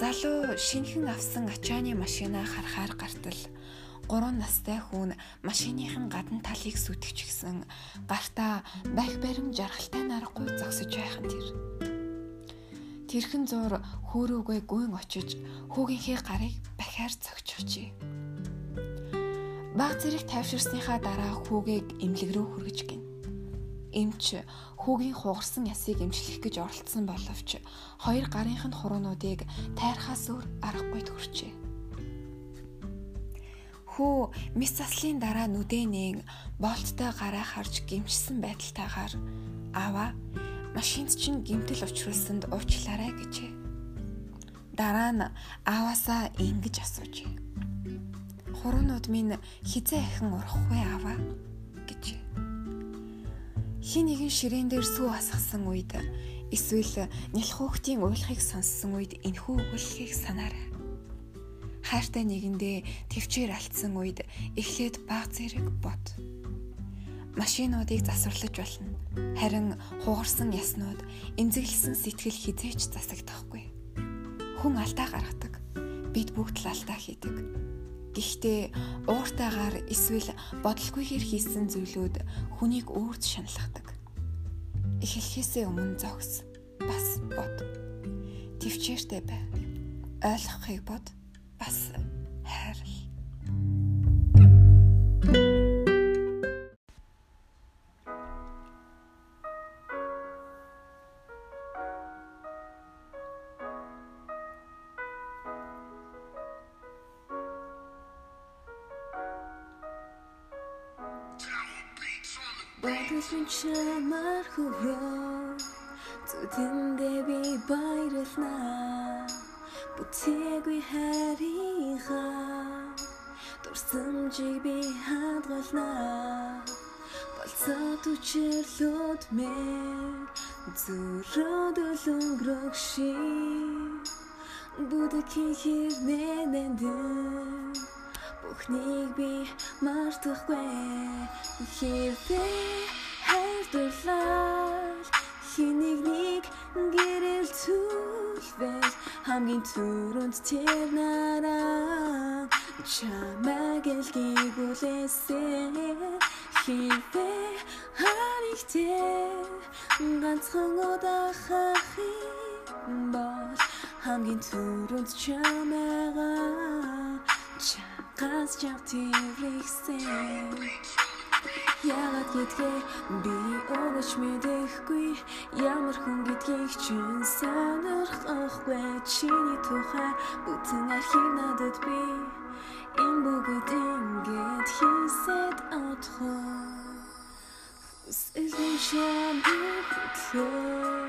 Өглөө шинхэн авсан ачааны машинаа харахаар гартал 3 настай хүн машиныхын гадна талыг сүтгэж гисэн гартаа байх барим жаргалтай нарахгүй зогсож байхын тэр. Тэрхэн зур хөөрөөгүй гүйн очиж хүүгийнхээ гарыг бахиар цогчихжээ. Баг зэрэг тайвширсныхаа дараа хүүгийг эмнэлэг рүү хүргэж гин. Эмч хүүгийн хугарсан ясыг эмчлэх гэж оролцсон боловч хоёр гарынх нь хуруунуудыг тайрхаас өөр аргагүй төрчээ. Хүү мис заслын дараа нүдэнийн болттой гараа харж гимчсэн байдалтайгаар аваа машинд чинь гимтэл учруулсанд уучлаарай гэжээ. Дараа нь ааваасаа ингэж асуужээ. Хуруунууд минь хизээ ахин урах вэ аваа. Хин нэгэн ширээн дээр сүү асгасан үед эсвэл нялх хөөхтийн уйлахыг сонссон үед энхүү өгүүлхийг санаарай. Хайртай нэгэндээ төвчээр алдсан үед эхлээд баг зэрэг бод. Машинуудыг засварлаж болно. Харин хугарсан яснууд эмзэглсэн сэтгэл хизээч засагдахгүй. Хүн алдаа гаргадаг. Бид бүгд л алдаа хийдэг. Гэхдээ ууртайгаар эсвэл бодлоггүйгээр хийсэн зүйлүүд хүнийг өөрт шаналгадаг. Эхлэхээсээ өмнө зогс. Бас бод. Төвчээртэй бай. Ойлгохыг бод. Бас хайрл. Бодсон чамаар хүрөө зүтэндээ би баярлнаа Бүтээгүй харийнхаа дурсамжийг би хадгалнаа Болцоод үчирлүүд мэ. Зүрөөд өнгөрөх ши. Бүдэхийн хэрнэнэн Бүхнийг би мартахгүй. Хэрвээ хайрлуулаад Хэнийг нэг гэрэл түлвэж Хамгийн түрүүнд тэр нараа Чамаг элгийгүүлээсээ Хэрвээ харихтэй Ганцхан удахах юм бол Хамгийн түрүүнд чамагаа Чагаас чаг тэрхсэн Яагаад гэдгээ би өгч мэдэхгүй Ямар хүн гэдгийг чинь сонирхохгүй. Чиний тухай бүтэн архив надад би. Энэ бүгд ингээд хийсэд отхоо Хүсэлэн чамд хөтлөө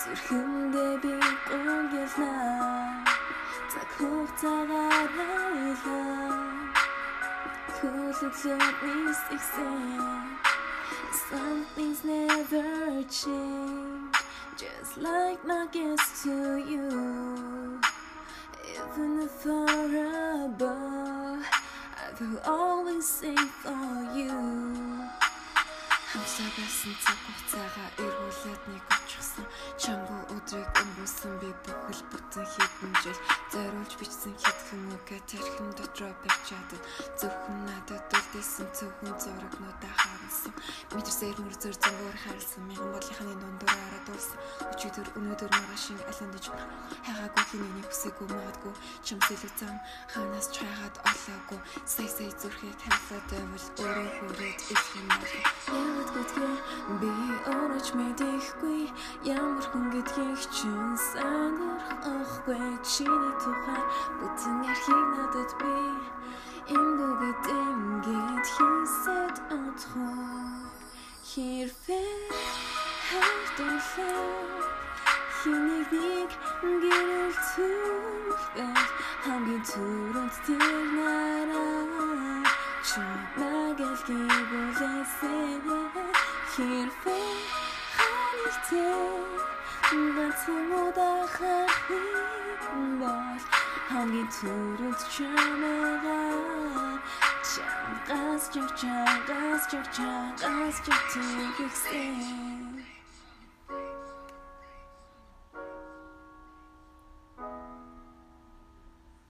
Зүрхэндээ би гонгэлнаа Цаг хугацаагаар хайлаа Хүлэглэвнээс ихсэн Some things never change. Just like my guess to you Even far above I will always sing for you. Хамсаа байсан цаг хугацаагаа эргүүлээд нэг очихсан чамгүй өдрийг өнгөрсөн би бүхэл бүтэн хэдэн жил зориулж бичсэн хэдхэн үгээ тархин дотроо байж чадад зөвхөн надад үлдээсэн зөвхөн зурагнуудаа харуулсан. Мэдэрсээр мөр зөр зөнгөөр харсан мянган бодлынхны дундуур арадуулсан өчигдөр өнөөдөр маргааш шиг аландаж хайгаагүй хинэний хүсээгүй магадгүй чам сэлэг зам ханаас чайгаад олоогүй. Сая сая зүрхийг хайлаад байвал өөрөө хүрээд их сонирхохгүй Чиний тухай бүтэн архив надад би Энэ бүгд ингээд хийсэд отхоо Хэрвээ хайртуулаа Хэнийг нэг гэрэл түлхэж Хамгийн түрүүнд тэр нараа Чамаг элгийгүүлээсээ Хэрвээ ханигтэй Ганцхан удахах бол Хамгийн түрүүнд чамагаа Чамгаас чав чамгаас чав чамгаас чав төгөхсөн